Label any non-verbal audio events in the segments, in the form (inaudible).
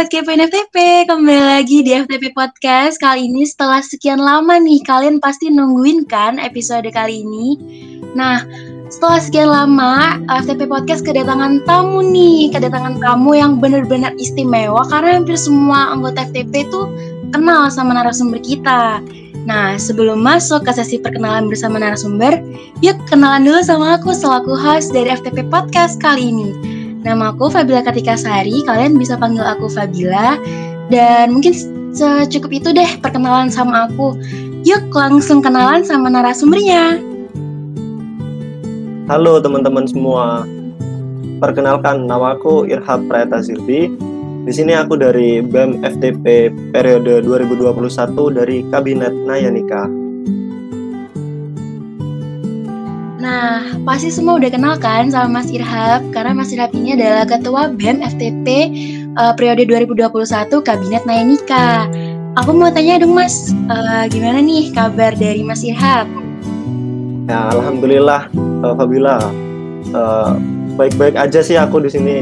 Sobat Kepoin FTP, kembali lagi di FTP Podcast. Kali ini setelah sekian lama nih, kalian pasti nungguin kan episode kali ini. Nah, setelah sekian lama, FTP Podcast kedatangan tamu nih Kedatangan tamu yang benar-benar istimewa Karena hampir semua anggota FTP tuh kenal sama narasumber kita. Nah, sebelum masuk ke sesi perkenalan bersama narasumber, yuk kenalan dulu sama aku selaku host dari FTP Podcast kali ini. Nama aku Fabila Kartika Sari, kalian bisa panggil aku Fabila. Dan mungkin secukup itu deh perkenalan sama aku. Yuk langsung kenalan sama narasumbernya. Halo teman-teman semua. Perkenalkan, nama aku Irhab Prayata Zirbi. Di sini aku dari BEM FTP periode 2021 dari Kabinet Nayanika. Nah, pasti semua udah kenal kan sama Mas Irhab karena Mas Irhab ini adalah Ketua BEM FTP uh, periode 2021 Kabinet Nayanika. Aku mau tanya dong Mas, uh, gimana nih kabar dari Mas Irhab? Ya, alhamdulillah Fabila. Uh, baik-baik aja sih aku di sini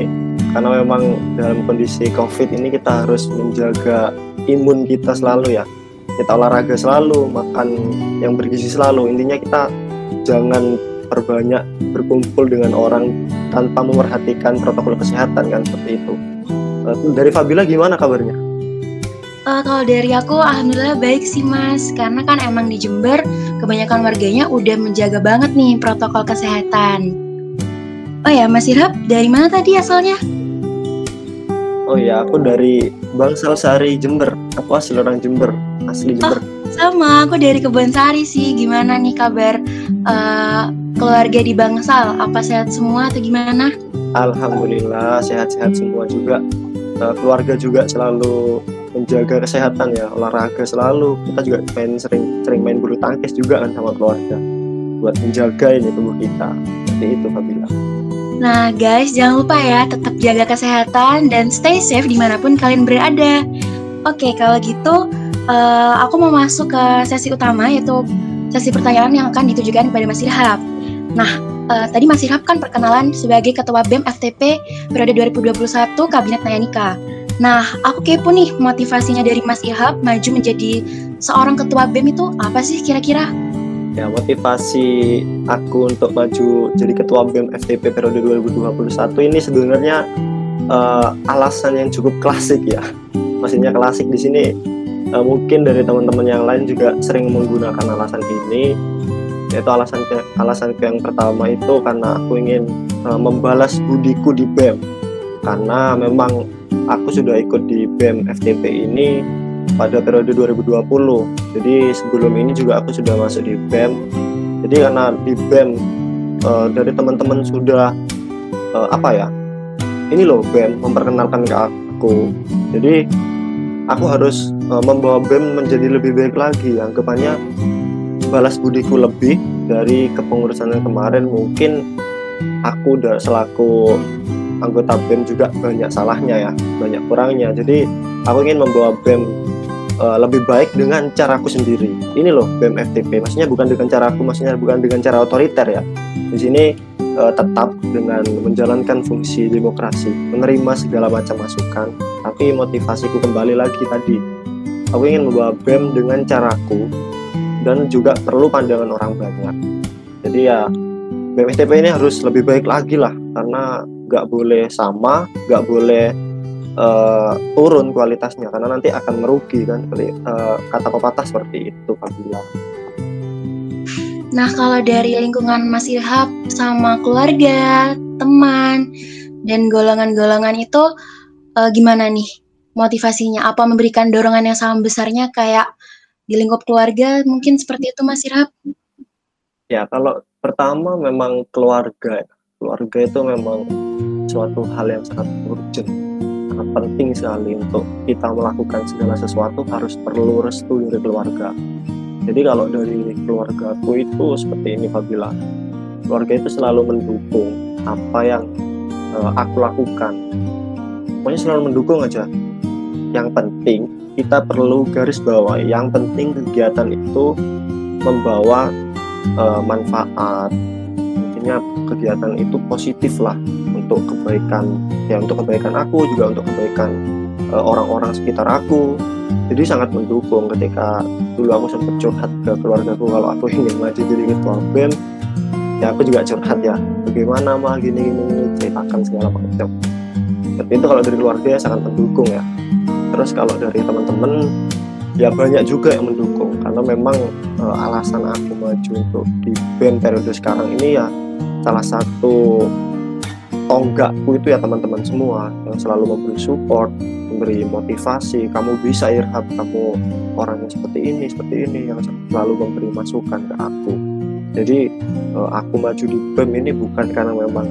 karena memang dalam kondisi Covid ini kita harus menjaga imun kita selalu ya. Kita olahraga selalu, makan yang bergizi selalu. Intinya kita jangan perbanyak berkumpul dengan orang tanpa memperhatikan protokol kesehatan kan seperti itu. Eh, dari Fabila gimana kabarnya? Uh, kalau dari aku alhamdulillah baik sih mas karena kan emang di Jember kebanyakan warganya udah menjaga banget nih protokol kesehatan. Oh ya Mas Irhab dari mana tadi asalnya? Oh ya aku dari Bangsal Sari Jember. Aku asli orang Jember, asli Jember. Oh, sama, aku dari Kebun Sari sih. Gimana nih kabar uh, keluarga di Bangsal? Apa sehat semua atau gimana? Alhamdulillah sehat-sehat semua juga. Uh, keluarga juga selalu menjaga kesehatan ya, olahraga selalu. Kita juga main sering sering main bulu tangkis juga kan sama keluarga buat menjaga ini tubuh kita. Seperti itu Fabila. Nah guys, jangan lupa ya tetap jaga kesehatan dan stay safe di mana pun kalian berada. Oke, kalau gitu uh, aku mau masuk ke sesi utama yaitu sesi pertanyaan yang akan ditujukan kepada Mas Irhab. Nah, uh, tadi Mas Irhab kan perkenalan sebagai Ketua BEM FTP periode 2021 Kabinet Nayanika. Nah, aku kepo nih motivasinya dari Mas Irhab maju menjadi seorang Ketua BEM itu apa sih kira-kira? Ya, motivasi aku untuk maju jadi Ketua BEM FTP periode 2021 ini sebenarnya uh, alasan yang cukup klasik ya. Maksudnya klasik di sini uh, mungkin dari teman-teman yang lain juga sering menggunakan alasan ini yaitu alasan ke alasan ke yang pertama itu karena aku ingin uh, membalas budiku di BEM. Karena memang aku sudah ikut di BEM FTP ini pada periode 2020 jadi sebelum ini juga aku sudah masuk di BEM. Jadi karena di BEM uh, dari teman-teman sudah uh, apa ya ini loh BEM memperkenalkan ke aku. Jadi aku harus uh, membawa BEM menjadi lebih baik lagi. Anggapannya balas budiku lebih dari kepengurusan yang kemarin. Mungkin aku selaku anggota BEM juga banyak salahnya ya banyak kurangnya. Jadi aku ingin membawa BEM uh, lebih baik dengan caraku sendiri. Ini loh BEM FTP maksudnya bukan dengan cara aku maksudnya bukan dengan cara otoriter ya. Di sini uh, tetap dengan menjalankan fungsi demokrasi menerima segala macam masukan. Tapi motivasiku kembali lagi tadi aku ingin membawa BEM dengan caraku dan juga perlu pandangan orang banyak. Jadi ya BEM ini harus lebih baik lagi lah karena nggak boleh sama nggak boleh uh, turun kualitasnya karena nanti akan merugi kan seperti uh, kata pepatah seperti itu Pak Nah kalau dari lingkungan Mas Irhab sama keluarga, teman, dan golongan-golongan itu uh, gimana nih motivasinya? Apa memberikan dorongan yang sama besarnya kayak di lingkup keluarga mungkin seperti itu Mas Irhab? Ya kalau pertama memang keluarga, keluarga itu memang suatu hal yang sangat urgent, sangat penting sekali untuk kita melakukan segala sesuatu harus perlu restu dari keluarga. Jadi kalau dari keluargaku itu seperti ini Fabila, keluarga itu selalu mendukung apa yang uh, aku lakukan pokoknya selalu mendukung aja yang penting kita perlu garis bawah. Yang penting kegiatan itu membawa uh, manfaat. Intinya kegiatan itu positif lah untuk kebaikan ya untuk kebaikan aku juga untuk kebaikan uh, orang-orang sekitar aku. Jadi sangat mendukung ketika dulu aku sempat curhat ke keluargaku kalau aku (laughs) ingin maju jadi ketua BEM ya aku juga curhat ya bagaimana mah gini gini, gini ceritakan segala macam. Tapi itu kalau dari keluarga ya sangat mendukung ya terus kalau dari teman-teman ya banyak juga yang mendukung. Karena memang uh, alasan aku maju untuk di band periode sekarang ini ya salah satu tonggakku itu ya teman-teman semua yang selalu memberi support memberi motivasi kamu bisa irhab kamu orangnya seperti ini seperti ini yang selalu memberi masukan ke aku. Jadi uh, aku maju di BEM ini bukan karena memang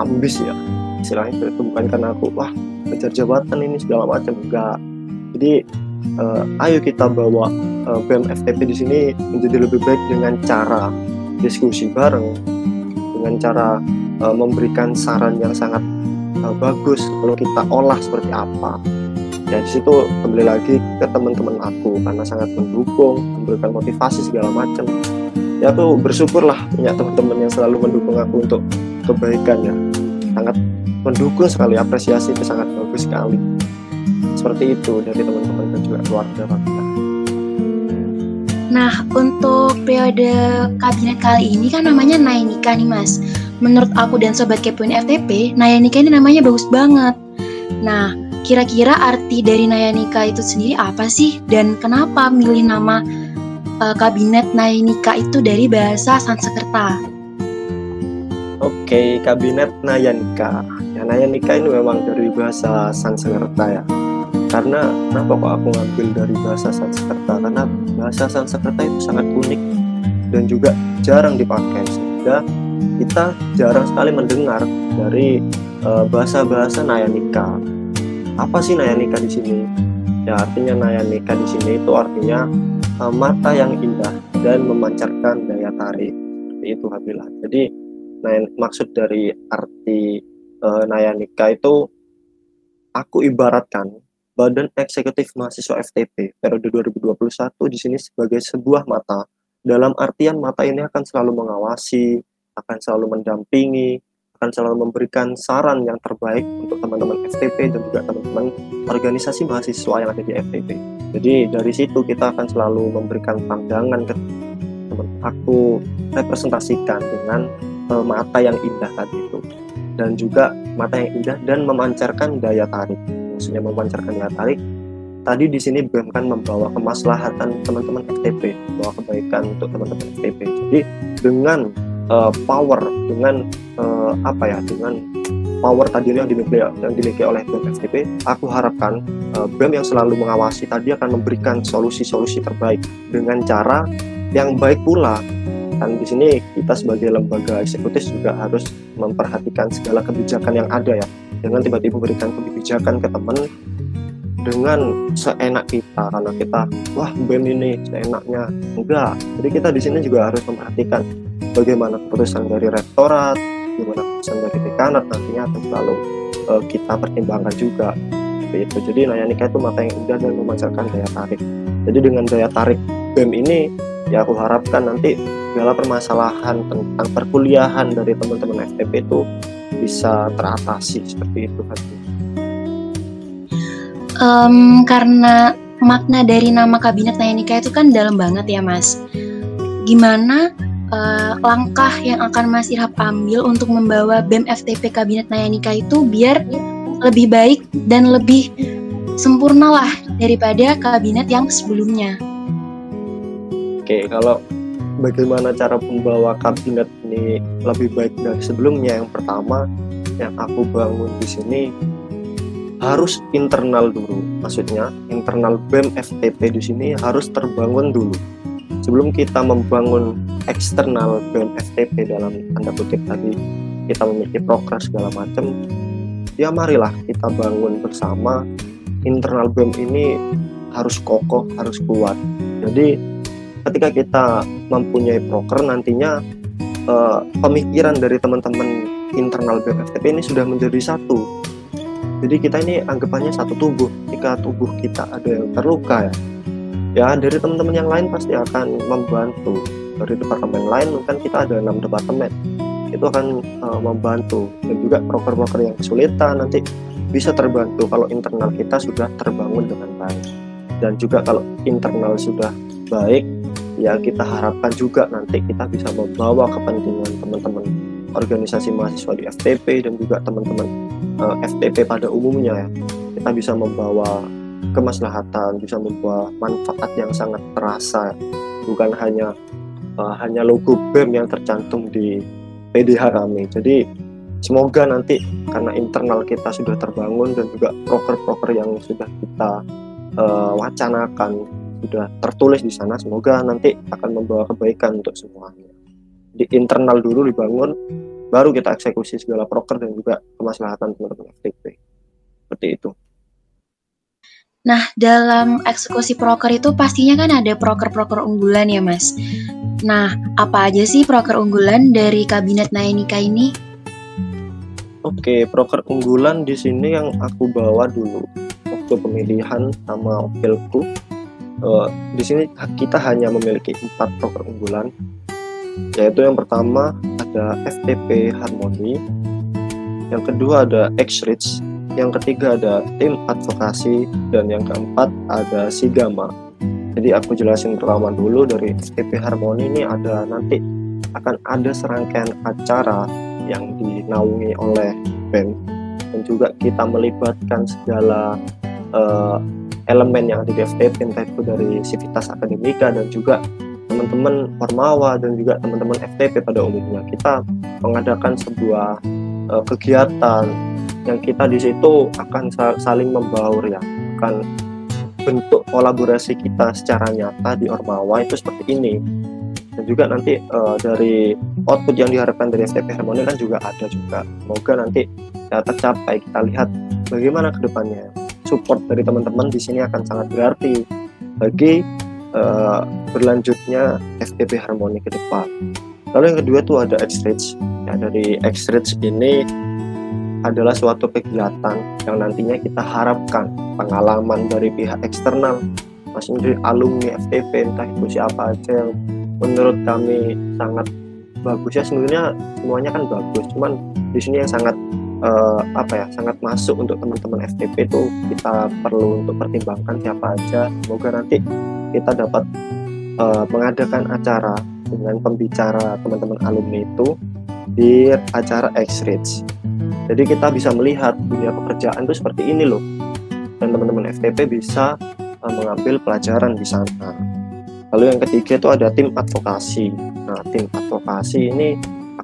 ambis ya istilahnya itu bukan karena aku wah kejar jabatan ini segala macam enggak jadi uh, ayo kita bawa uh, BEM FTP di sini menjadi lebih baik dengan cara diskusi bareng, dengan cara uh, memberikan saran yang sangat uh, bagus kalau kita olah seperti apa. Ya di situ kembali lagi ke teman-teman aku karena sangat mendukung, memberikan motivasi segala macam. Ya aku bersyukurlah punya teman-teman yang selalu mendukung aku untuk kebaikan ya. Sangat mendukung sekali, apresiasi itu sangat bagus sekali seperti itu dari teman-teman dan juga keluarga kita. Nah, untuk periode kabinet kali ini kan namanya Nayanika nih Mas. Menurut aku dan Sobat Kepoin FTP, Nayanika ini namanya bagus banget. Nah, kira-kira arti dari Nayanika itu sendiri apa sih? Dan kenapa milih nama uh, kabinet Nayanika itu dari bahasa Sanskerta? Oke, kabinet Nayanika. Ya, Nayanika ini memang dari bahasa Sanskerta ya. Karena kenapa kok aku ngambil dari bahasa Sanskerta? Karena bahasa Sanskerta itu sangat unik dan juga jarang dipakai. Sehingga kita jarang sekali mendengar dari uh, bahasa-bahasa Nayanika apa sih Nayanika di sini? Ya artinya Nayanika di sini itu artinya uh, mata yang indah dan memancarkan daya tarik. Itu Habila. Jadi maksud dari arti uh, Nayanika itu aku ibaratkan Badan Eksekutif Mahasiswa FTP periode 2021 di sini sebagai sebuah mata. Dalam artian mata ini akan selalu mengawasi, akan selalu mendampingi, akan selalu memberikan saran yang terbaik untuk teman-teman FTP dan juga teman-teman organisasi mahasiswa yang ada di FTP. Jadi dari situ kita akan selalu memberikan pandangan ke teman aku representasikan dengan uh, mata yang indah tadi itu dan juga mata yang indah dan memancarkan daya tarik. Maksudnya memancarkan daya tarik. Tadi di sini BEM kan membawa kemaslahatan teman-teman FTP membawa kebaikan untuk teman-teman FTP jadi dengan uh, power dengan uh, apa ya dengan power tadi yang dimiliki yang dimiliki oleh BEM FTP aku harapkan uh, BEM yang selalu mengawasi tadi akan memberikan solusi-solusi terbaik dengan cara yang baik pula dan di sini kita sebagai lembaga eksekutif juga harus memperhatikan segala kebijakan yang ada ya. Dengan tiba-tiba berikan kebijakan ke teman dengan seenak kita karena kita wah BEM ini seenaknya. Enggak. Jadi kita di sini juga harus memperhatikan bagaimana keputusan dari rektorat bagaimana keputusan dari dekanat nantinya akan selalu uh, kita pertimbangkan juga. Seperti itu. Jadi Nayanika itu mata yang indah dan memancarkan daya tarik. Jadi dengan daya tarik BEM ini ya aku harapkan nanti segala permasalahan tentang perkuliahan dari teman-teman FTP itu bisa teratasi seperti itu kan um, karena makna dari nama kabinet Nayanika itu kan dalam banget ya mas gimana uh, langkah yang akan Mas Irhab ambil untuk membawa BEM FTP Kabinet Nayanika itu biar lebih baik dan lebih sempurna lah daripada kabinet yang sebelumnya. Oke, kalau bagaimana cara membawa kabinet ini lebih baik dari sebelumnya yang pertama yang aku bangun di sini harus internal dulu. Maksudnya internal BEM FTP di sini harus terbangun dulu. Sebelum kita membangun eksternal BEM FTP dalam tanda kutip tadi kita memiliki progres segala macam ya marilah kita bangun bersama. Internal BEM ini harus kokoh harus kuat. Jadi ketika kita mempunyai broker nantinya uh, pemikiran dari teman-teman internal BFTP ini sudah menjadi satu. Jadi kita ini anggapannya satu tubuh. Ketika tubuh kita ada yang terluka ya ya dari teman-teman yang lain pasti akan membantu. Dari departemen lain kan kita ada enam departemen. Itu akan uh, membantu. Dan juga proker-proker yang kesulitan nanti bisa terbantu kalau internal kita sudah terbangun dengan baik. Dan juga kalau internal sudah baik ya kita harapkan juga nanti kita bisa membawa kepentingan teman-teman organisasi mahasiswa di FTP dan juga teman-teman uh, FTP pada umumnya ya kita bisa membawa kemaslahatan bisa membawa manfaat yang sangat terasa bukan hanya uh, hanya logo BEM yang tercantum di PDH kami. Jadi semoga nanti karena internal kita sudah terbangun dan juga proker-proker yang sudah kita uh, wacanakan sudah tertulis di sana, semoga nanti akan membawa kebaikan untuk semuanya. Di internal dulu dibangun, baru kita eksekusi segala proker dan juga kemaslahatan teman-teman FTP. Seperti itu. Nah, dalam eksekusi proker itu pastinya kan ada proker-proker unggulan ya, Mas. Nah, apa aja sih proker unggulan dari kabinet Nayanika ini? Oke, proker unggulan di sini yang aku bawa dulu waktu pemilihan sama wakilku. Uh, di sini kita hanya memiliki empat proker unggulan, yaitu yang pertama ada FTP Harmoni, yang kedua ada X-Rich, yang ketiga ada tim advokasi dan yang keempat ada Sigama. Jadi aku jelasin pertama dulu dari FTP Harmoni ini ada nanti akan ada serangkaian acara yang dinaungi oleh BEM dan juga kita melibatkan segala uh, elemen yang ada di FTP entah itu dari Civitas Akademika dan juga teman-teman Formawa dan juga teman-teman FTP pada umumnya. Kita mengadakan sebuah uh, kegiatan yang kita di situ akan saling membaur ya akan bentuk kolaborasi kita secara nyata di Ormawa itu seperti ini. Dan juga nanti uh, dari output yang diharapkan dari FTP Harmoni kan juga ada juga. Semoga nanti ya tercapai. Kita lihat bagaimana ke depannya support dari teman-teman di sini akan sangat berarti bagi uh, berlanjutnya FTP Harmoni ke depan. Lalu yang kedua tuh ada X ya dari X ini adalah suatu kegiatan yang nantinya kita harapkan pengalaman dari pihak eksternal masing dari alumni FTP entah itu siapa aja yang menurut kami sangat bagus. Ya sebenarnya semuanya kan bagus cuman di sini yang sangat uh, apa ya sangat masuk untuk teman-teman FTP itu kita perlu untuk pertimbangkan siapa aja semoga nanti kita dapat uh, mengadakan acara dengan pembicara teman-teman alumni itu di acara X-Reach jadi kita bisa melihat dunia pekerjaan itu seperti ini loh. Dan teman-teman FTP bisa uh, mengambil pelajaran di sana. Lalu yang ketiga itu ada tim advokasi. Nah, tim advokasi ini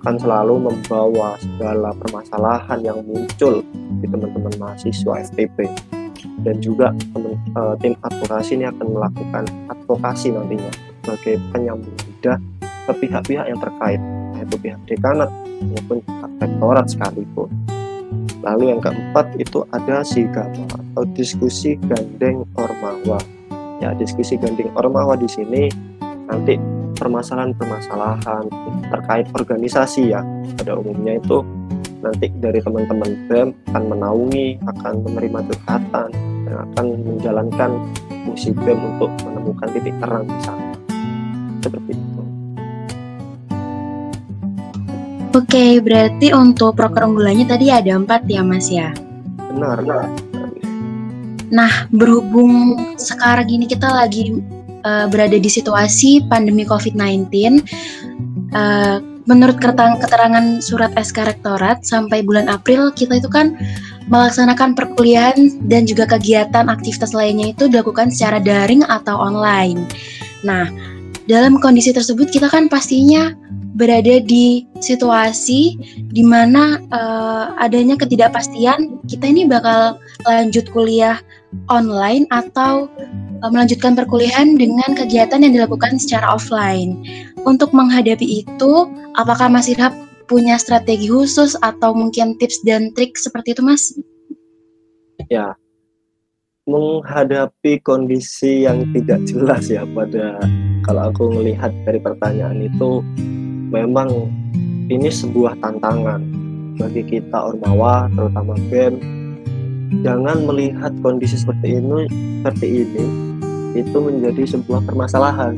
akan selalu membawa segala permasalahan yang muncul di teman-teman mahasiswa FTP dan juga teman, uh, tim advokasi ini akan melakukan advokasi nantinya sebagai penyambung lidah ke pihak-pihak yang terkait yaitu pihak dekanat maupun pihak rektorat sekalipun. Lalu yang keempat itu ada sigama atau diskusi gandeng ormawa. Ya, diskusi gandeng ormawa di sini nanti permasalahan-permasalahan terkait organisasi ya pada umumnya itu nanti dari teman-teman BEM akan menaungi, akan menerima curhatan dan akan menjalankan fungsi BEM untuk menemukan titik terang di sana. Seperti itu. Oke, berarti untuk proker unggulannya tadi ada empat ya Mas ya? Benar. benar. Nah, berhubung sekarang ini kita lagi uh, berada di situasi pandemi COVID-19, uh, menurut keterangan surat SK Rektorat sampai bulan April kita itu kan melaksanakan perkuliahan dan juga kegiatan aktivitas lainnya itu dilakukan secara daring atau online. Nah, dalam kondisi tersebut kita kan pastinya berada di situasi di mana uh, adanya ketidakpastian kita ini bakal lanjut kuliah online atau melanjutkan perkuliahan dengan kegiatan yang dilakukan secara offline. Untuk menghadapi itu, apakah Mas Irhab punya strategi khusus atau mungkin tips dan trik seperti itu, Mas? Ya, menghadapi kondisi yang tidak jelas ya pada kalau aku melihat dari pertanyaan itu memang ini sebuah tantangan bagi kita Ormawa terutama BEM jangan melihat kondisi seperti ini seperti ini itu menjadi sebuah permasalahan.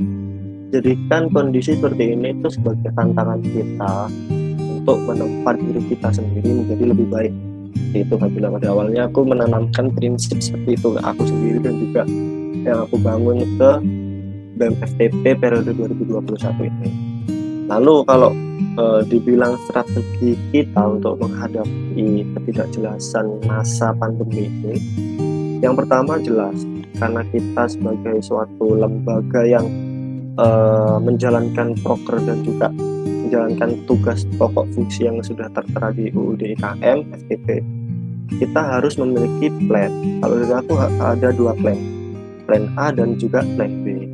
Jadikan kondisi seperti ini itu sebagai tantangan kita untuk menempat diri kita sendiri menjadi lebih baik. Itu apabila pada awalnya aku menanamkan prinsip seperti itu ke aku sendiri dan juga yang aku bangun ke BEM FTP periode 2021 ini. Lalu kalau e, dibilang strategi kita untuk menghadapi ketidakjelasan masa pandemi ini yang pertama jelas karena kita sebagai suatu lembaga yang e, menjalankan proker dan juga menjalankan tugas pokok fungsi yang sudah tertera di UUD IKM FTP kita harus memiliki plan. Kalau dari aku ada dua plan. Plan A dan juga plan B.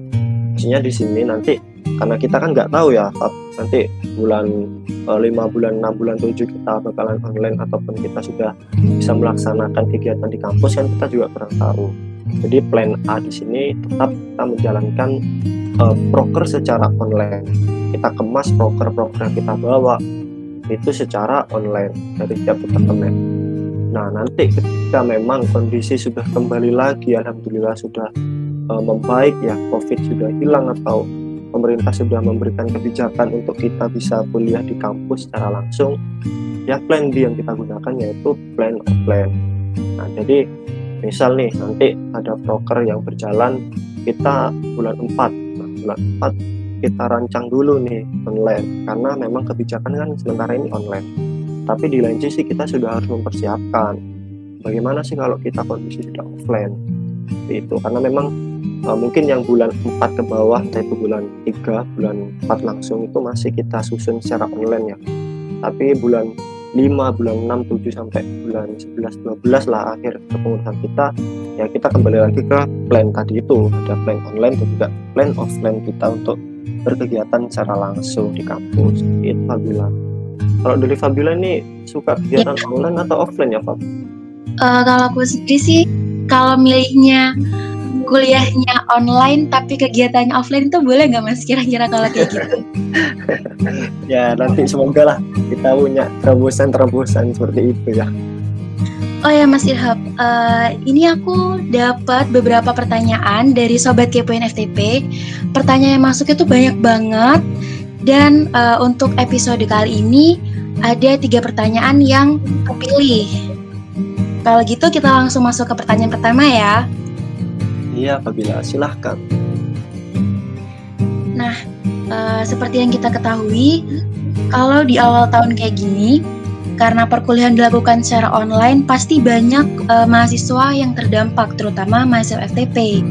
Maksudnya di sini nanti karena kita kan nggak tahu ya nanti bulan eh, lima bulan enam bulan tujuh kita bakalan online ataupun kita sudah bisa melaksanakan kegiatan di kampus kan kita juga kurang tahu jadi plan A di sini tetap kita menjalankan uh, proker secara online. Kita kemas proker-proker yang kita bawa itu secara online dari tiap departemen. Nah nanti ketika memang kondisi sudah kembali lagi alhamdulillah sudah uh, membaik ya covid sudah hilang atau pemerintah sudah memberikan kebijakan untuk kita bisa kuliah di kampus secara langsung ya plan B yang kita gunakan yaitu plan offline. Nah jadi misal nih nanti ada broker yang berjalan kita bulan 4 nah, bulan 4 kita rancang dulu nih online karena memang kebijakan kan sementara ini online. Tapi di lain sisi kita sudah harus mempersiapkan bagaimana sih kalau kita kondisi sudah offline. Itu karena memang uh, mungkin yang bulan 4 ke bawah yaitu bulan 3 bulan 4 langsung itu masih kita susun secara online ya. Tapi bulan 5 bulan 6 7 sampai bulan 11 12 lah akhir kepengurusan kita ya kita kembali lagi ke plan tadi itu ada plan online dan juga plan offline kita untuk berkegiatan secara langsung di kampus itu Fabila kalau dari Fabila ini suka kegiatan ya. online atau offline ya Fab? Uh, kalau aku sendiri sih kalau milihnya kuliahnya online tapi kegiatannya offline itu boleh nggak mas kira-kira kalau kayak gitu? (laughs) ya nanti semoga lah kita punya terobosan-terobosan seperti itu ya. Oh ya Mas Irhab, uh, ini aku dapat beberapa pertanyaan dari Sobat Kepoin FTP. Pertanyaan yang masuk itu banyak banget. Dan uh, untuk episode kali ini ada tiga pertanyaan yang kepilih. Kalau gitu kita langsung masuk ke pertanyaan pertama ya. Iya, apabila silahkan. Nah, uh, seperti yang kita ketahui, kalau di awal tahun kayak gini, karena perkuliahan dilakukan secara online, pasti banyak uh, mahasiswa yang terdampak, terutama mahasiswa FTP.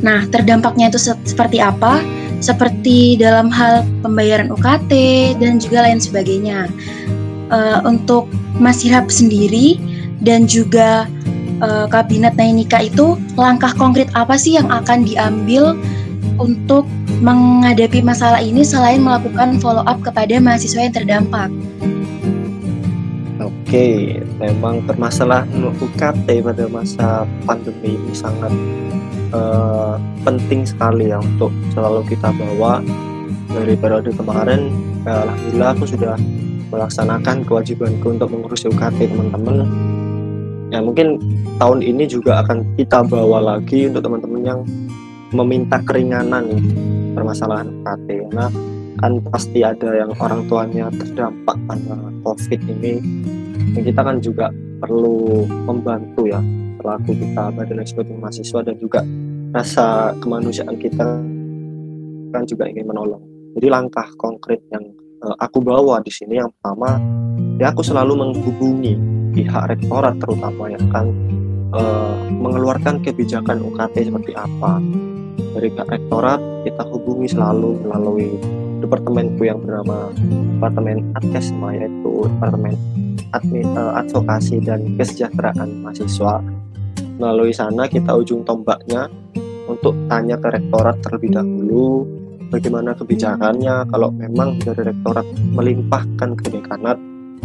Nah, terdampaknya itu se seperti apa? Seperti dalam hal pembayaran UKT dan juga lain sebagainya. Uh, untuk Mas Hirap sendiri dan juga uh, kabinet Nainika itu langkah konkret apa sih yang akan diambil untuk menghadapi masalah ini selain melakukan follow up kepada mahasiswa yang terdampak? Oke, memang permasalahan UKT pada masa pandemi ini sangat uh, penting sekali ya untuk selalu kita bawa dari periode kemarin. Ya, Alhamdulillah aku sudah melaksanakan kewajibanku untuk mengurus UKT teman-teman ya mungkin tahun ini juga akan kita bawa lagi untuk teman-teman yang meminta keringanan permasalahan UKT karena kan pasti ada yang orang tuanya terdampak karena COVID ini. Dan kita kan juga perlu membantu ya selaku kita badan eksekutif mahasiswa dan juga rasa kemanusiaan kita kan juga ingin menolong. Jadi langkah konkret yang uh, aku bawa di sini yang pertama ya aku selalu menghubungi pihak rektorat terutama yang akan uh, mengeluarkan kebijakan UKT seperti apa. Dari pihak rektorat kita hubungi selalu melalui departemenku yang bernama Departemen Adkesma yaitu Departemen Admi, uh, Advokasi dan Kesejahteraan Mahasiswa. Melalui sana kita ujung tombaknya untuk tanya ke rektorat terlebih dahulu bagaimana kebijakannya. Kalau memang dari rektorat melimpahkan ke dekanat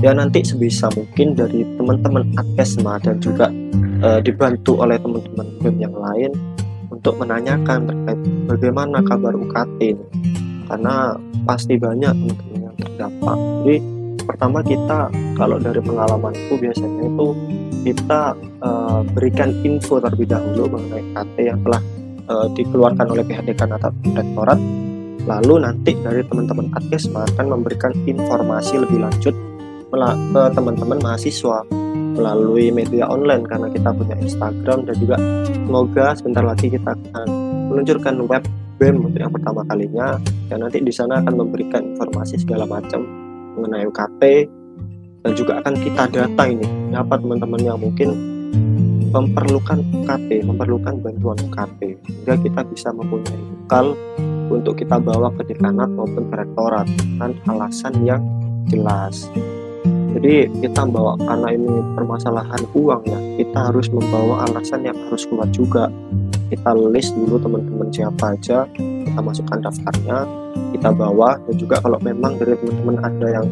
ya nanti sebisa mungkin dari teman-teman Adkesma dan juga uh, dibantu oleh teman-teman BEM yang lain untuk menanyakan terkait bagaimana kabar UKT ini. karena pasti banyak teman-teman yang terdampak jadi pertama kita kalau dari pengalamanku biasanya itu kita uh, berikan info terlebih dahulu mengenai UKT yang telah uh, dikeluarkan oleh pihak dekan atau rektorat lalu nanti dari teman-teman Adkesma akan memberikan informasi lebih lanjut ke teman-teman mahasiswa melalui media online karena kita punya Instagram dan juga semoga sebentar lagi kita akan meluncurkan web BEM untuk yang pertama kalinya dan nanti di sana akan memberikan informasi segala macam mengenai UKT dan juga akan kita data ini. Siapa teman-teman yang mungkin memerlukan UKT, memerlukan bantuan UKT sehingga kita bisa mempunyai bekal untuk kita bawa ke dekanat maupun ke rektorat dengan alasan yang jelas jadi kita bawa karena ini permasalahan uang ya kita harus membawa alasan yang harus kuat juga. Kita list dulu teman-teman siapa aja kita masukkan daftarnya kita bawa dan juga kalau memang dari teman-teman ada yang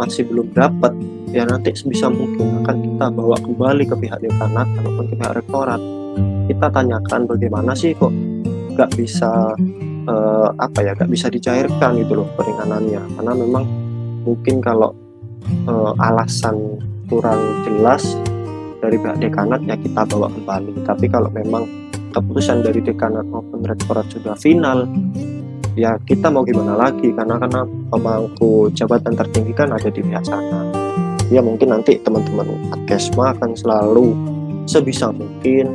masih belum dapat ya nanti sebisa mungkin akan kita bawa kembali ke pihak dekanat ataupun ke pihak rektorat. Kita tanyakan bagaimana sih kok nggak bisa uh, apa ya nggak bisa dicairkan gitu loh peringanannya. Karena memang mungkin kalau uh, alasan kurang jelas dari pihak dekanat ya kita bawa kembali. Tapi kalau memang keputusan dari dekanat maupun rektorat sudah final ya kita mau gimana lagi? Karena karena pemangku jabatan tertinggi kan ada di pihak sana ya mungkin nanti teman-teman Adkesma akan selalu sebisa mungkin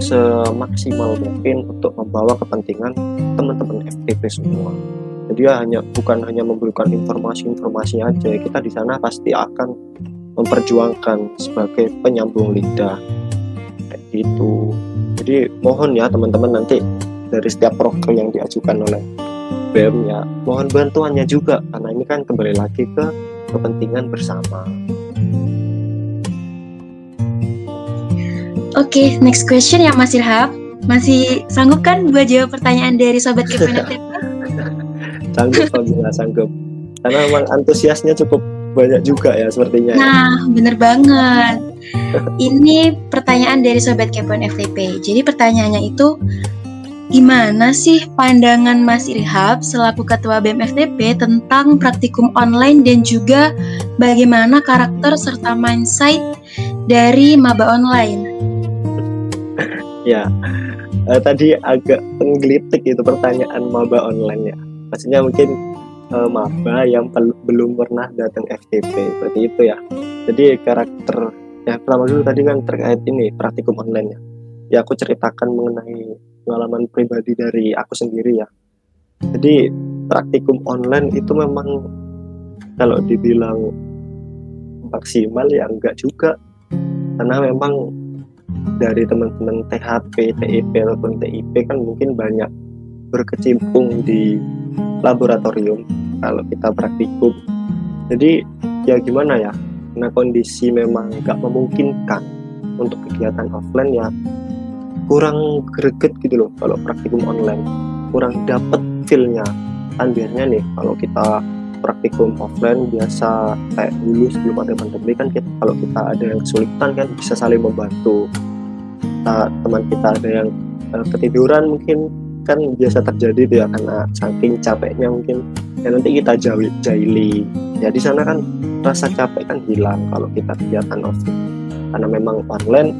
semaksimal mungkin untuk membawa kepentingan teman-teman FTP semua jadi ya hanya bukan hanya memberikan informasi-informasi aja. Kita di sana pasti akan memperjuangkan sebagai penyambung lidah. Kayak gitu. Jadi mohon ya teman-teman nanti dari setiap program yang diajukan oleh BEM ya mohon bantuannya juga. Karena ini kan kembali lagi ke kepentingan bersama. Oke, okay, next question ya Mas Irhab. Masih sanggup kan buat jawab pertanyaan dari Sobat Kepen sanggup alhamdulillah sanggup karena memang antusiasnya cukup banyak juga ya sepertinya ya. nah ya. bener banget ini pertanyaan dari sobat Kepoin FTP jadi pertanyaannya itu gimana sih pandangan Mas Irhab selaku ketua BEM FTP tentang praktikum online dan juga bagaimana karakter serta mindset dari maba online ya eh, tadi agak penggelitik itu pertanyaan maba online ya maksudnya mungkin uh, maba yang belum pernah datang FTP seperti itu ya. Jadi karakter ya pertama dulu tadi kan terkait ini praktikum online ya. Ya aku ceritakan mengenai pengalaman pribadi dari aku sendiri ya. Jadi praktikum online itu memang kalau dibilang maksimal ya enggak juga. Karena memang dari teman-teman THP, TIP ataupun TIP kan mungkin banyak berkecimpung di laboratorium kalau kita praktikum. Jadi ya gimana ya? Karena kondisi memang nggak memungkinkan untuk kegiatan offline ya. Kurang greget gitu loh kalau praktikum online. Kurang dapet feelnya. Kan biasanya nih kalau kita praktikum offline biasa kayak dulu sebelum ada pandemi kan kita, kalau kita ada yang kesulitan kan bisa saling membantu. Kita, teman kita ada yang uh, ketiduran mungkin kan biasa terjadi tuh ya karena saking capeknya mungkin. Ya nanti kita jahili, jahili. Ya di sana kan rasa capek kan hilang kalau kita kegiatan offline. Karena memang online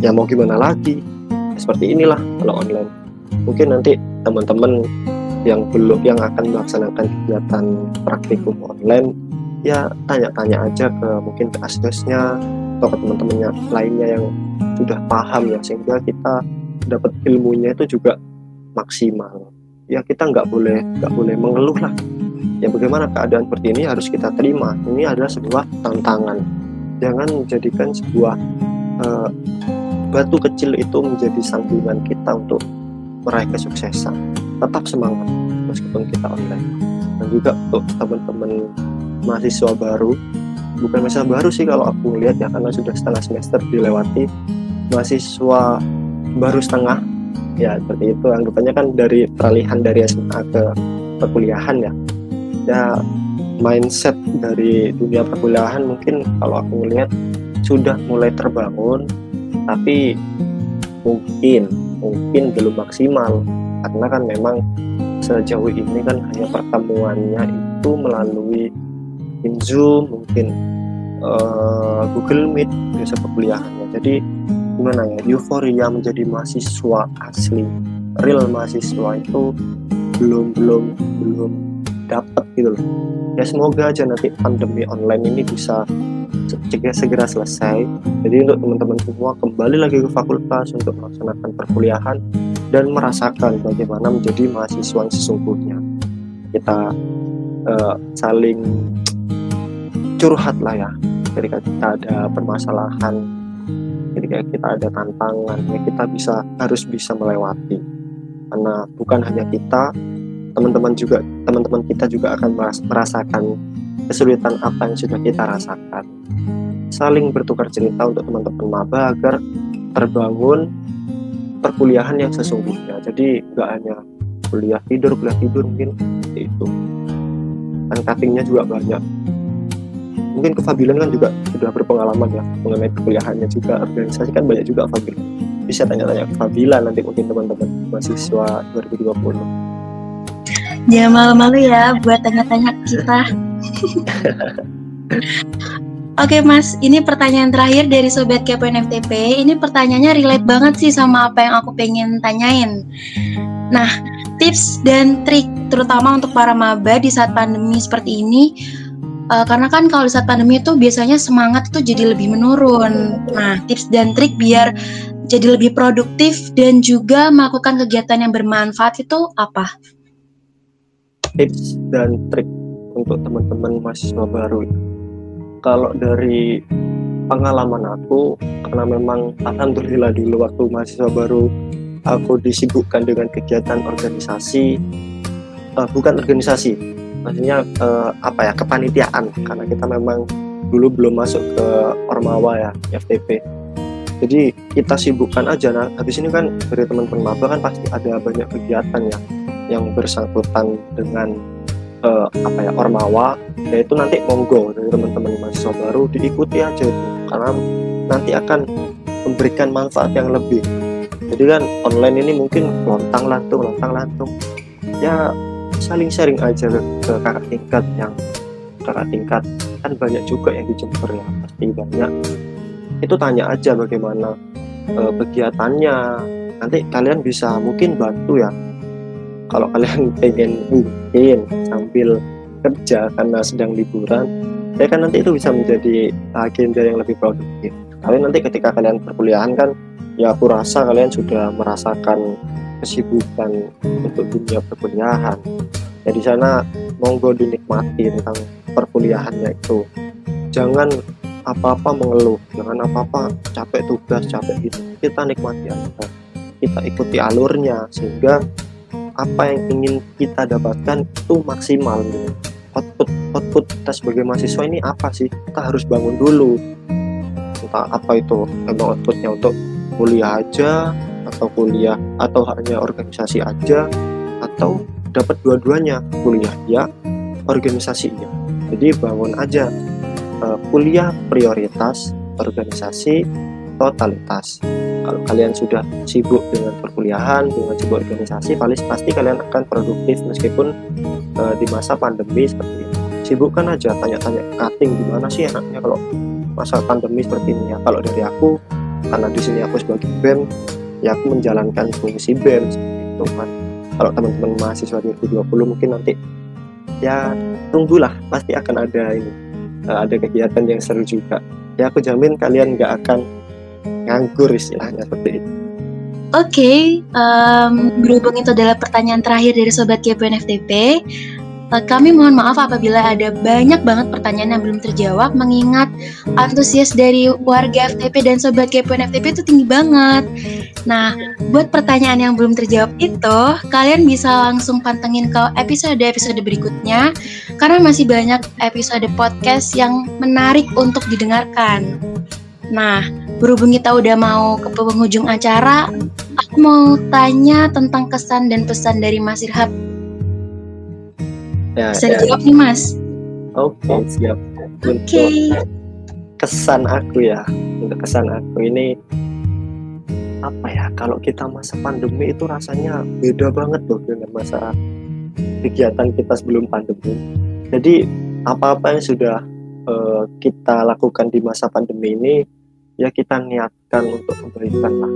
ya mau gimana lagi? Ya, seperti inilah kalau online. Mungkin nanti teman-teman yang belum yang akan melaksanakan kegiatan praktikum online ya tanya-tanya aja ke mungkin ke asdosnya atau ke teman-temannya lainnya yang sudah paham ya sehingga kita dapat ilmunya itu juga maksimal. Ya kita nggak boleh nggak boleh mengeluh lah. Ya bagaimana keadaan seperti ini harus kita terima. Ini adalah sebuah tantangan. Jangan menjadikan sebuah uh, batu kecil itu menjadi sambungan kita untuk meraih kesuksesan. Tetap semangat meskipun kita online. Dan juga untuk teman-teman mahasiswa baru. Bukan mahasiswa baru sih kalau aku melihat ya karena sudah setengah semester dilewati. Mahasiswa baru setengah ya seperti itu. Anggapannya kan dari peralihan dari SMA ke perkuliahan ya. Ya mindset dari dunia perkuliahan mungkin kalau aku melihat sudah mulai terbangun tapi mungkin mungkin belum maksimal. Karena kan memang sejauh ini kan hanya pertemuannya itu melalui Zoom mungkin uh, Google Meet biasa perkuliahannya. Jadi gimana ya euforia menjadi mahasiswa asli. Real mahasiswa itu belum belum belum dapat gitu loh. Ya semoga aja nanti pandemi online ini bisa segera segera selesai. Jadi untuk teman-teman semua kembali lagi ke fakultas untuk melaksanakan perkuliahan dan merasakan bagaimana menjadi mahasiswa yang sesungguhnya. Kita uh, saling curhat lah ya ketika kita ada permasalahan ketika kita ada tantangan ya kita bisa harus bisa melewati. Karena bukan hanya kita teman-teman juga teman-teman kita juga akan merasakan kesulitan apa yang sudah kita rasakan. Saling bertukar cerita untuk teman-teman maba agar terbangun perkuliahan yang sesungguhnya. Jadi nggak hanya kuliah tidur kuliah tidur mungkin itu kan cuttingnya juga banyak mungkin kefabilan kan juga sudah berpengalaman ya mengenai perkuliahannya juga organisasi kan banyak juga Fabilan bisa tanya-tanya ke Fabila nanti mungkin teman-teman mahasiswa 2020 jangan malu-malu ya buat tanya-tanya kita (laughs) Oke mas, ini pertanyaan terakhir dari Sobat Kepoin FTP. Ini pertanyaannya relate banget sih sama apa yang aku pengen tanyain. Nah, tips dan trik terutama untuk para maba di saat pandemi seperti ini uh, karena kan kalau saat pandemi itu biasanya semangat itu jadi lebih menurun. Nah, tips dan trik biar jadi lebih produktif dan juga melakukan kegiatan yang bermanfaat itu apa? Tips dan trik untuk teman-teman mahasiswa baru kalau dari pengalaman aku karena memang alhamdulillah dulu waktu mahasiswa baru aku disibukkan dengan kegiatan organisasi uh, bukan organisasi maksudnya uh, apa ya kepanitiaan. Karena kita memang dulu belum masuk ke Ormawa ya FTP jadi kita sibukkan aja. Nah habis ini kan dari teman-teman maba kan pasti ada banyak kegiatan ya yang bersangkutan dengan uh, apa ya ormawa. Yaitu nanti monggo dari teman-teman mahasiswa baru diikuti aja itu. Karena nanti akan memberikan manfaat yang lebih. Jadi kan online ini mungkin lontang lantung lontang lantung ya saling sharing aja ke, ke kakak tingkat yang kakak tingkat. Kan banyak juga yang di Jember ya pasti banyak. Itu tanya aja bagaimana uh, kegiatannya. Nanti kalian bisa mungkin bantu ya. Kalau kalian (laughs) pengen mungkin sambil kerja karena sedang liburan ya kan nanti itu bisa menjadi agenda yang lebih produktif. Kalian nanti ketika kalian perkuliahan kan ya aku rasa kalian sudah merasakan kesibukan untuk dunia perkuliahan. Ya di sana monggo dinikmati tentang perkuliahannya itu. Jangan apa-apa mengeluh jangan apa-apa capek tugas capek gitu kita nikmati aja. Kita ikuti alurnya sehingga apa yang ingin kita dapatkan itu maksimal. Output output kita sebagai mahasiswa ini apa sih? Kita harus bangun dulu. Entah apa itu memang outputnya untuk kuliah aja atau kuliah atau hanya organisasi aja atau dapat dua-duanya kuliah ya organisasi ya jadi bangun aja uh, kuliah prioritas organisasi totalitas. Kalau kalian sudah sibuk dengan perkuliahan dengan sibuk organisasi paling pasti kalian akan produktif meskipun uh, di masa pandemi seperti ini. Sibukkan aja tanya-tanya cutting gimana sih enaknya kalau masa pandemi seperti ini ya? Kalau dari aku karena di sini aku sebagai BEM ya aku menjalankan fungsi BEM itu kan kalau teman-teman mahasiswa 2020 mungkin nanti ya tunggulah. Pasti akan ada ini eh, ada kegiatan yang seru juga. Ya aku jamin kalian nggak akan nganggur istilahnya seperti itu. Oke, okay, um, berhubung itu adalah pertanyaan terakhir dari Sobat Kepoin FTP, kami mohon maaf apabila ada banyak banget pertanyaan yang belum terjawab, mengingat antusias dari warga FTP dan Sobat Kepoin FTP itu tinggi banget. Nah, buat pertanyaan yang belum terjawab itu, kalian bisa langsung pantengin ke episode-episode berikutnya, karena masih banyak episode podcast yang menarik untuk didengarkan. Nah, berhubung kita udah mau ke penghujung acara, aku mau tanya tentang kesan dan pesan dari Mas Irhab. Ya, Bisa ya. dijawab nih, Mas? Oke, okay, siap. Oke. Okay. Kesan aku ya, untuk kesan aku ini apa ya? Kalau kita masa pandemi itu rasanya beda banget loh dengan masa kegiatan kita sebelum pandemi. Jadi apa-apa yang sudah uh, kita lakukan di masa pandemi ini ya kita niatkan untuk kebaikan lah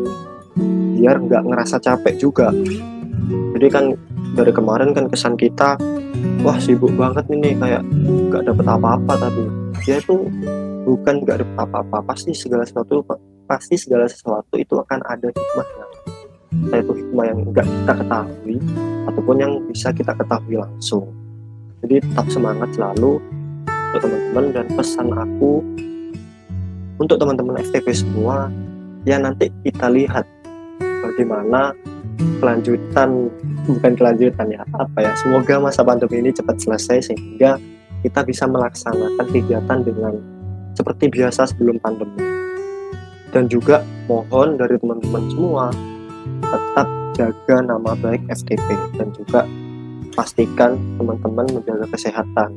biar nggak ngerasa capek juga jadi kan dari kemarin kan kesan kita wah sibuk banget ini kayak nggak dapet apa-apa tapi dia itu bukan nggak dapet apa-apa pasti segala sesuatu pasti segala sesuatu itu akan ada hikmahnya. Yaitu hikmah yang nggak kita ketahui ataupun yang bisa kita ketahui langsung. Jadi tetap semangat selalu untuk teman-teman dan pesan aku untuk teman-teman FTP semua ya nanti kita lihat bagaimana kelanjutan bukan kelanjutan ya apa ya semoga masa pandemi ini cepat selesai sehingga kita bisa melaksanakan kegiatan dengan seperti biasa sebelum pandemi. Dan juga mohon dari teman-teman semua tetap jaga nama baik FTP dan juga pastikan teman-teman menjaga kesehatan.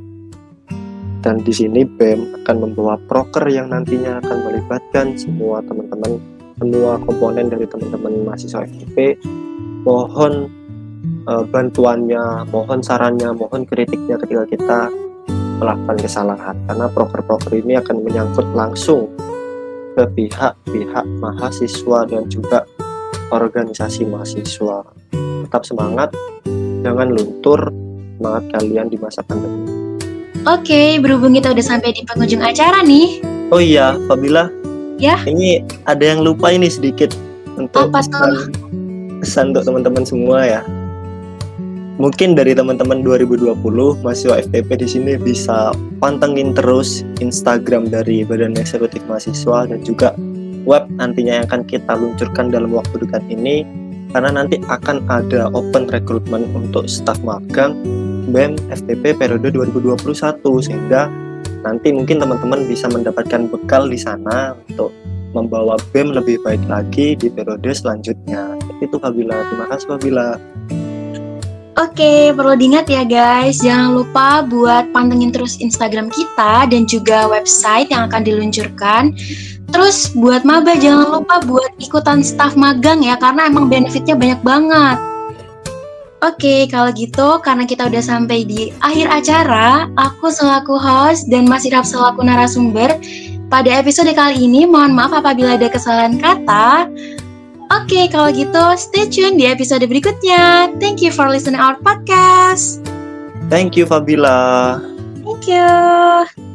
Dan di sini BEM akan membawa proker yang nantinya akan melibatkan semua teman-teman semua komponen dari teman-teman mahasiswa FTP mohon uh, bantuannya mohon sarannya mohon kritiknya ketika kita melakukan kesalahan karena proker-proker ini akan menyangkut langsung ke pihak-pihak mahasiswa dan juga organisasi mahasiswa tetap semangat jangan luntur semangat kalian di masa pandemi Oke, berhubung kita udah sampai di penghujung acara nih. Oh iya, Fabila. Ya. Ini ada yang lupa ini sedikit untuk Apa tuh? pesan untuk teman-teman semua ya. Mungkin dari teman-teman 2020 mahasiswa FTP di sini bisa pantengin terus Instagram dari Badan Eksekutif Mahasiswa dan juga web nantinya yang akan kita luncurkan dalam waktu dekat ini karena nanti akan ada open recruitment untuk staf magang BEM FTP periode 2021 sehingga nanti mungkin teman-teman bisa mendapatkan bekal di sana untuk membawa BEM lebih baik lagi di periode selanjutnya. Itu Fabila. Terima kasih Fabila. Oke, perlu diingat ya guys, jangan lupa buat pantengin terus Instagram kita dan juga website yang akan diluncurkan. Terus buat maba jangan lupa buat ikutan staff magang ya karena emang benefitnya banyak banget. Oke, kalau gitu karena kita udah sampai di akhir acara, aku selaku host dan Mas Irhab selaku narasumber pada episode kali ini mohon maaf apabila ada kesalahan kata. Oke, kalau gitu stay tune di episode berikutnya. Thank you for listening our podcast. Thank you Fabila. Thank you.